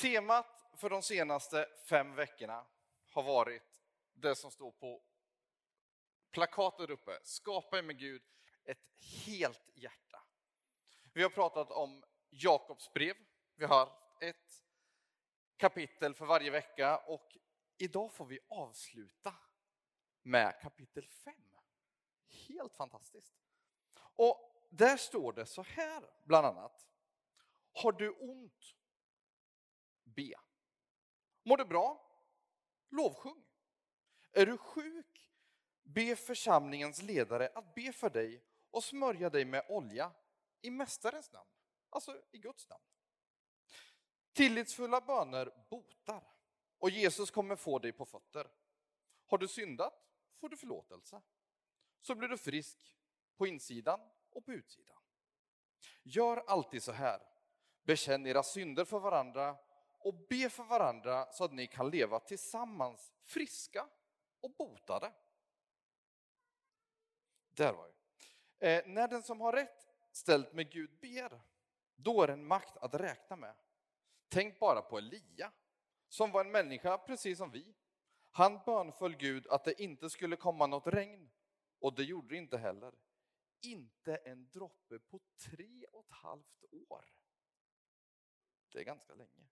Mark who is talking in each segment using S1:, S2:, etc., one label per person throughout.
S1: Temat för de senaste fem veckorna har varit det som står på plakatet uppe. Skapa med Gud ett helt hjärta. Vi har pratat om Jakobs brev. Vi har ett kapitel för varje vecka och idag får vi avsluta med kapitel 5. Helt fantastiskt. Och där står det så här bland annat. Har du ont? Be. Mår du bra? Lovsjung. Är du sjuk? Be församlingens ledare att be för dig och smörja dig med olja i Mästarens namn, alltså i Guds namn. Tillitsfulla böner botar och Jesus kommer få dig på fötter. Har du syndat får du förlåtelse. Så blir du frisk på insidan och på utsidan. Gör alltid så här. Bekänn era synder för varandra och be för varandra så att ni kan leva tillsammans friska och botade. Där var vi. Eh, när den som har rätt ställt med Gud ber, då är det en makt att räkna med. Tänk bara på Elia, som var en människa precis som vi. Han bönföll Gud att det inte skulle komma något regn, och det gjorde det inte heller. Inte en droppe på tre och ett halvt år. Det är ganska länge.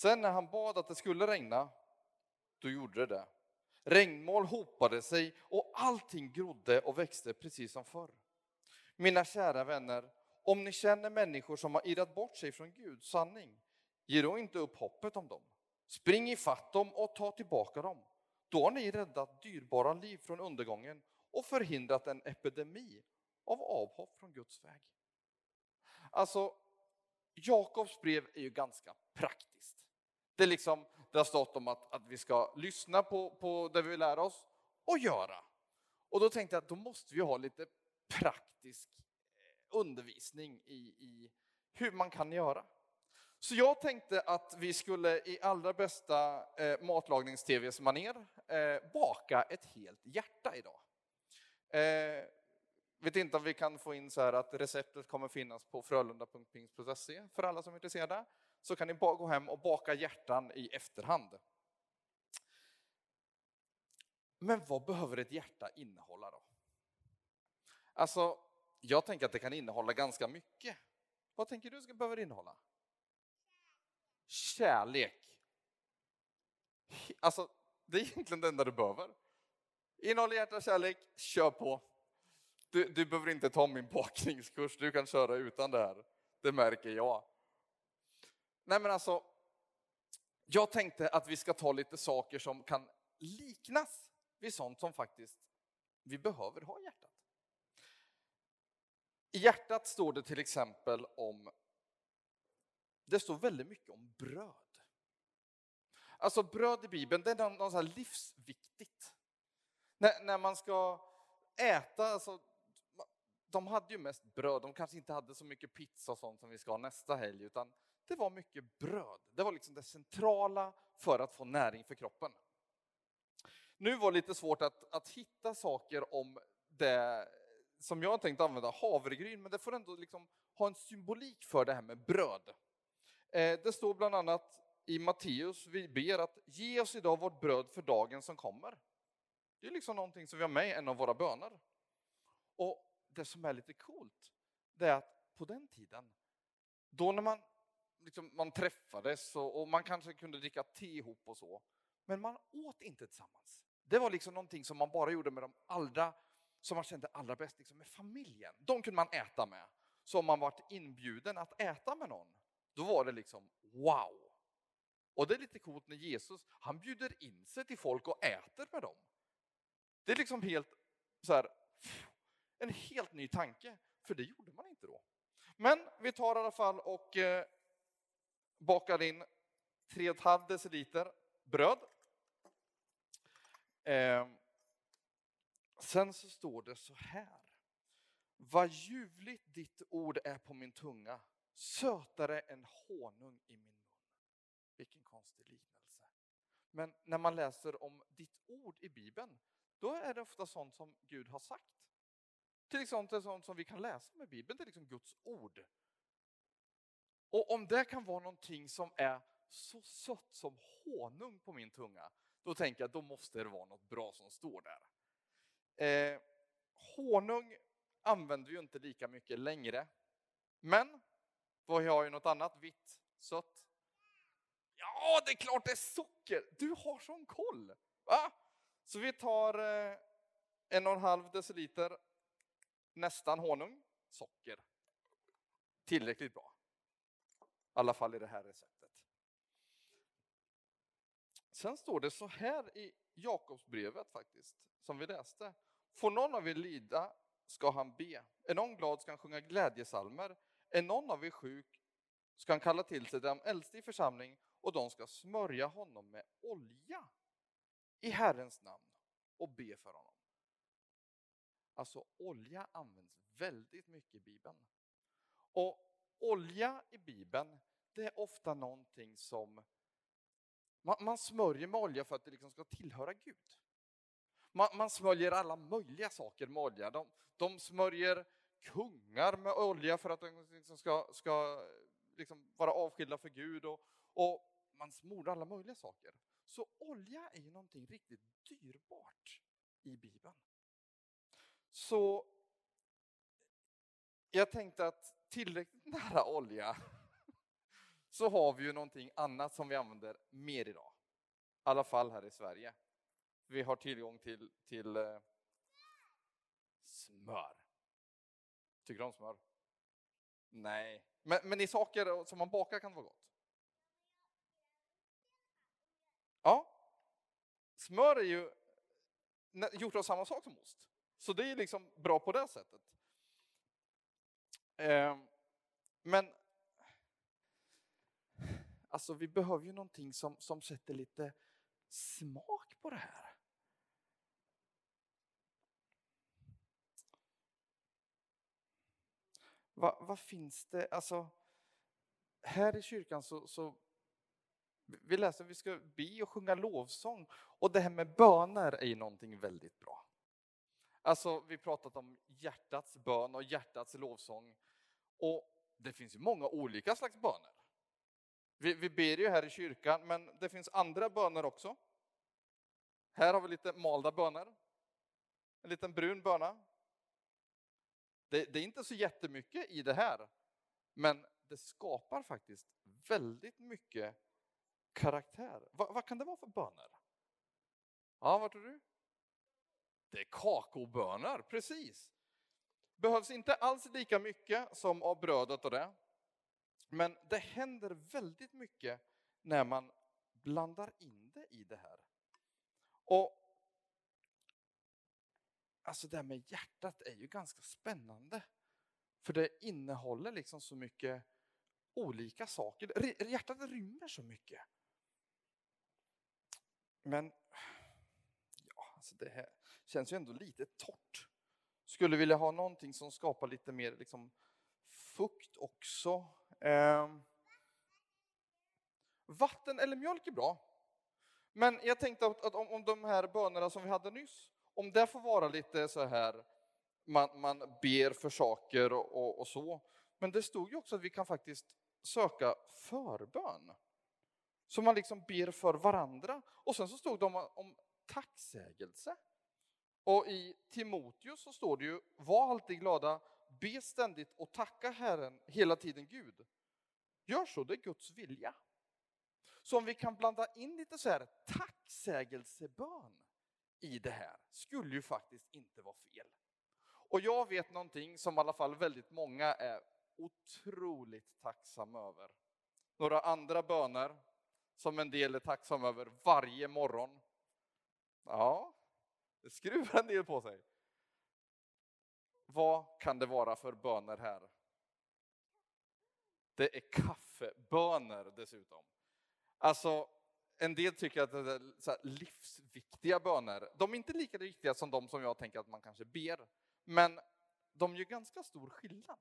S1: Sen när han bad att det skulle regna, då gjorde det det. Regnmål hopade sig och allting grodde och växte precis som förr. Mina kära vänner, om ni känner människor som har irrat bort sig från Guds sanning, ge då inte upp hoppet om dem. Spring ifatt dem och ta tillbaka dem. Då har ni räddat dyrbara liv från undergången och förhindrat en epidemi av avhopp från Guds väg. Alltså, Jakobs brev är ju ganska praktiskt. Det, liksom, det har stått om att, att vi ska lyssna på, på det vi lär oss och göra. Och då tänkte jag att då måste vi ha lite praktisk eh, undervisning i, i hur man kan göra. Så jag tänkte att vi skulle i allra bästa eh, matlagnings-tvs maner eh, baka ett helt hjärta idag. Eh, vet inte om vi kan få in så här att receptet kommer finnas på frölunda.pings.se för alla som är intresserade. Så kan ni gå hem och baka hjärtan i efterhand. Men vad behöver ett hjärta innehålla då? Alltså, jag tänker att det kan innehålla ganska mycket. Vad tänker du ska behöver innehålla? Kärlek. Alltså, det är egentligen det enda du behöver. Innehåller hjärta kärlek, kör på. Du, du behöver inte ta min bakningskurs, du kan köra utan det här. Det märker jag. Nej men alltså, jag tänkte att vi ska ta lite saker som kan liknas vid sånt som faktiskt vi behöver ha i hjärtat. I hjärtat står det till exempel om, det står väldigt mycket om bröd. Alltså bröd i Bibeln, det är något så livsviktigt. När, när man ska äta, alltså, de hade ju mest bröd, de kanske inte hade så mycket pizza och sånt som vi ska ha nästa helg, utan det var mycket bröd. Det var liksom det centrala för att få näring för kroppen. Nu var det lite svårt att, att hitta saker om det som jag tänkt använda, havregryn, men det får ändå liksom ha en symbolik för det här med bröd. Eh, det står bland annat i Matteus, vi ber att ge oss idag vårt bröd för dagen som kommer. Det är liksom någonting som vi har med i en av våra böner. Och det som är lite coolt, det är att på den tiden, då när man, liksom, man träffades och, och man kanske kunde dricka te ihop och så, men man åt inte tillsammans. Det var liksom någonting som man bara gjorde med de allra, som man kände allra bäst, liksom med familjen. De kunde man äta med. Så om man varit inbjuden att äta med någon, då var det liksom wow. Och det är lite coolt när Jesus, han bjuder in sig till folk och äter med dem. Det är liksom helt så här, en helt ny tanke, för det gjorde man inte då. Men vi tar i alla fall och eh, bakar in 3,5 deciliter bröd. Eh, sen så står det så här. Vad ljuvligt ditt ord är på min tunga, sötare än honung i min mun. Vilken konstig liknelse. Men när man läser om ditt ord i Bibeln, då är det ofta sånt som Gud har sagt. Till exempel sånt som vi kan läsa med Bibeln, det är liksom Guds ord. Och om det kan vara någonting som är så sött som honung på min tunga, då tänker jag då måste det vara något bra som står där. Eh, honung använder vi ju inte lika mycket längre. Men vad har ju något annat vitt, sött? Ja, det är klart det är socker! Du har sån koll! Va? Så vi tar eh, en och en halv deciliter nästan honung, socker. Tillräckligt bra. I alla fall i det här receptet. Sen står det så här i Jakobsbrevet faktiskt, som vi läste. Får någon av er lida ska han be. Är någon glad ska han sjunga glädjesalmer. Är någon av er sjuk ska han kalla till sig de äldste i församling och de ska smörja honom med olja i Herrens namn och be för honom. Alltså olja används väldigt mycket i Bibeln. Och olja i Bibeln, det är ofta någonting som man, man smörjer med olja för att det liksom ska tillhöra Gud. Man, man smörjer alla möjliga saker med olja. De, de smörjer kungar med olja för att de liksom ska, ska liksom vara avskilda för Gud. Och, och man smorde alla möjliga saker. Så olja är ju någonting riktigt dyrbart i Bibeln. Så jag tänkte att tillräckligt nära olja så har vi ju någonting annat som vi använder mer idag. I alla fall här i Sverige. Vi har tillgång till, till eh, smör. Tycker du om smör? Nej, men, men i saker som man bakar kan det vara gott. Ja, smör är ju gjort av samma sak som ost. Så det är liksom bra på det sättet. Ehm, men alltså vi behöver ju någonting som, som sätter lite smak på det här. Vad, vad finns det, alltså här i kyrkan så, så vi läser att vi ska be och sjunga lovsång och det här med böner är ju någonting väldigt bra. Alltså vi pratat om hjärtats bön och hjärtats lovsång och det finns ju många olika slags böner. Vi, vi ber ju här i kyrkan men det finns andra böner också. Här har vi lite malda böner. En liten brun böna. Det, det är inte så jättemycket i det här men det skapar faktiskt väldigt mycket karaktär. Va, vad kan det vara för bönor? Ja, vad tror du? Det är kakaobönor, precis. Behövs inte alls lika mycket som av brödet och det. Men det händer väldigt mycket när man blandar in det i det här. Och Alltså det här med hjärtat är ju ganska spännande. För det innehåller liksom så mycket olika saker. Hjärtat rymmer så mycket. Men ja, alltså det här känns ju ändå lite torrt. Skulle vilja ha någonting som skapar lite mer liksom, fukt också. Eh, vatten eller mjölk är bra. Men jag tänkte att, att om, om de här bönerna som vi hade nyss, om det får vara lite så här, man, man ber för saker och, och, och så. Men det stod ju också att vi kan faktiskt söka förbön. Så man liksom ber för varandra. Och sen så stod det om, om tacksägelse. Och i Timoteus så står det ju, var alltid glada, be ständigt och tacka Herren hela tiden Gud. Gör så, det är Guds vilja. Så om vi kan blanda in lite så här tacksägelsebön i det här, skulle ju faktiskt inte vara fel. Och jag vet någonting som i alla fall väldigt många är otroligt tacksamma över. Några andra böner som en del är tacksamma över varje morgon. Ja, det skruvar en del på sig. Vad kan det vara för böner här? Det är kaffeböner dessutom. Alltså, en del tycker att det är så livsviktiga böner. De är inte lika viktiga som de som jag tänker att man kanske ber. Men de gör ganska stor skillnad.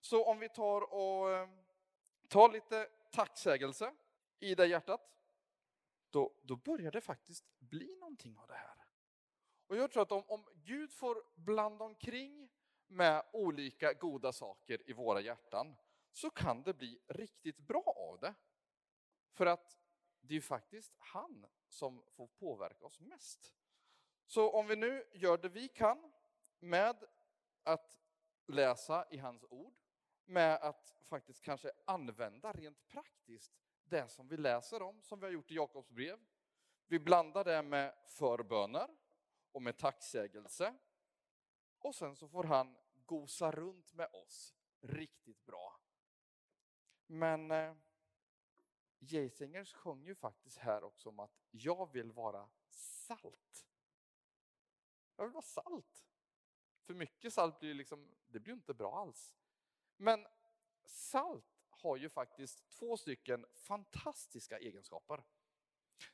S1: Så om vi tar och eh, tar lite tacksägelse i det hjärtat, då, då börjar det faktiskt bli någonting av det här. Och jag tror att om, om Gud får blanda omkring med olika goda saker i våra hjärtan, så kan det bli riktigt bra av det. För att det är ju faktiskt han som får påverka oss mest. Så om vi nu gör det vi kan med att läsa i hans ord, med att faktiskt kanske använda rent praktiskt det som vi läser om, som vi har gjort i Jakobs brev. Vi blandar det med förböner och med tacksägelse. Och sen så får han gosa runt med oss riktigt bra. Men eh, Geisingers sjöng ju faktiskt här också om att jag vill vara salt. Jag vill vara salt. För mycket salt blir liksom, det blir inte bra alls. Men salt har ju faktiskt två stycken fantastiska egenskaper.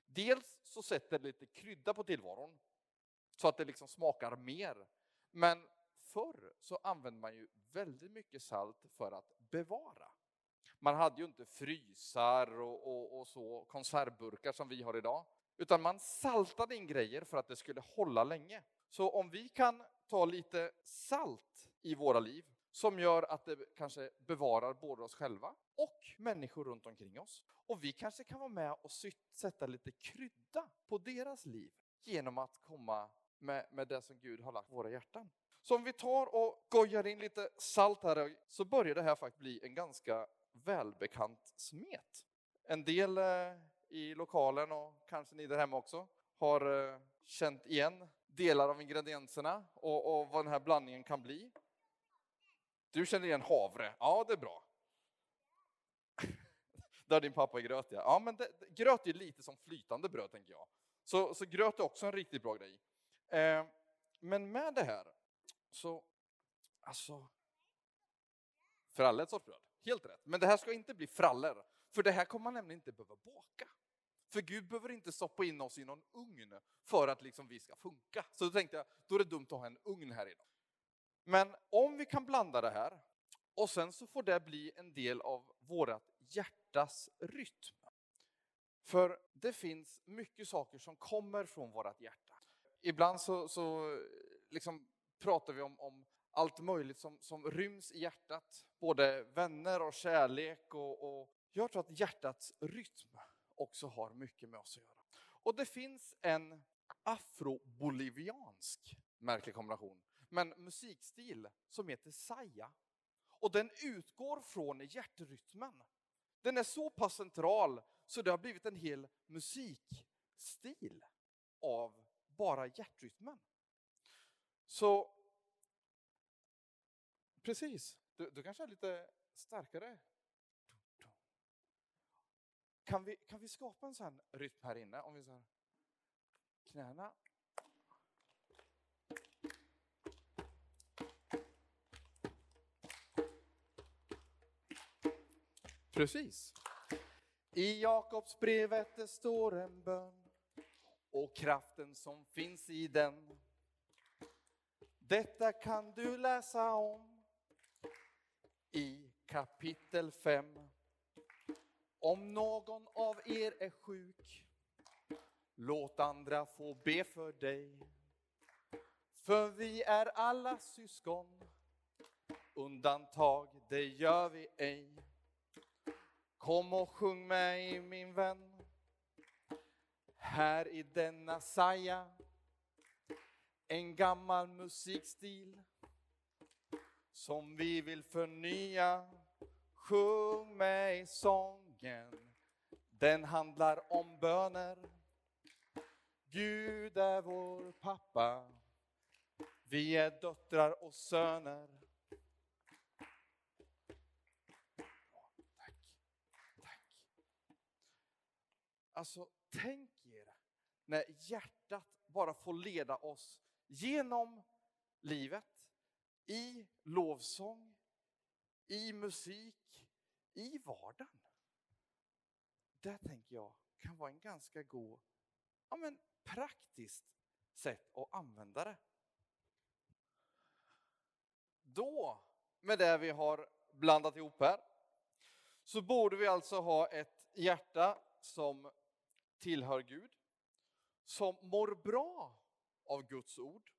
S1: Dels så sätter det lite krydda på tillvaron så att det liksom smakar mer. Men förr så använde man ju väldigt mycket salt för att bevara. Man hade ju inte frysar och, och, och, så, konservburkar som vi har idag. Utan man saltade in grejer för att det skulle hålla länge. Så om vi kan ta lite salt i våra liv som gör att det kanske bevarar både oss själva och människor runt omkring oss. Och vi kanske kan vara med och sätta lite krydda på deras liv genom att komma med, med det som Gud har lagt i våra hjärtan. Så om vi tar och gojar in lite salt här så börjar det här faktiskt bli en ganska välbekant smet. En del eh, i lokalen och kanske ni där hemma också har eh, känt igen delar av ingredienserna och, och vad den här blandningen kan bli. Du känner igen havre, ja det är bra. Där din pappa är gröt ja. ja men det, gröt är lite som flytande bröd tänker jag. Så, så gröt är också en riktigt bra grej. Eh, men med det här så, alltså, fralle är ett sorts bröd, helt rätt. Men det här ska inte bli fraller, för det här kommer man nämligen inte behöva baka. För Gud behöver inte stoppa in oss i någon ugn för att liksom vi ska funka. Så då tänkte jag, då är det dumt att ha en ugn här idag. Men om vi kan blanda det här och sen så får det bli en del av vårt hjärtas rytm. För det finns mycket saker som kommer från vårt hjärta. Ibland så, så liksom pratar vi om, om allt möjligt som, som ryms i hjärtat. Både vänner och kärlek. Och, och jag tror att hjärtats rytm också har mycket med oss att göra. Och det finns en afroboliviansk märklig kombination men musikstil som heter Saya. Och den utgår från hjärtrytmen. Den är så pass central så det har blivit en hel musikstil av bara hjärtrytmen. Så precis, du, du kanske är lite starkare. Kan vi, kan vi skapa en sån rytm här inne? Om vi så knäna Precis. I Jakobsbrevet det står en bön och kraften som finns i den. Detta kan du läsa om i kapitel 5. Om någon av er är sjuk, låt andra få be för dig. För vi är alla syskon, undantag det gör vi ej. Kom och sjung med min vän. Här i denna saja. En gammal musikstil. Som vi vill förnya. Sjung med i sången. Den handlar om böner. Gud är vår pappa. Vi är döttrar och söner. Alltså, tänk när hjärtat bara får leda oss genom livet, i lovsång, i musik, i vardagen. Det tänker jag kan vara en ganska god, ja men praktiskt sätt att använda det. Då, med det vi har blandat ihop här, så borde vi alltså ha ett hjärta som tillhör Gud, som mår bra av Guds ord,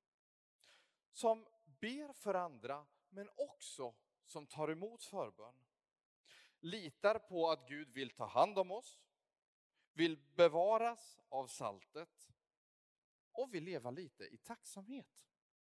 S1: som ber för andra men också som tar emot förbön litar på att Gud vill ta hand om oss, vill bevaras av saltet och vill leva lite i tacksamhet.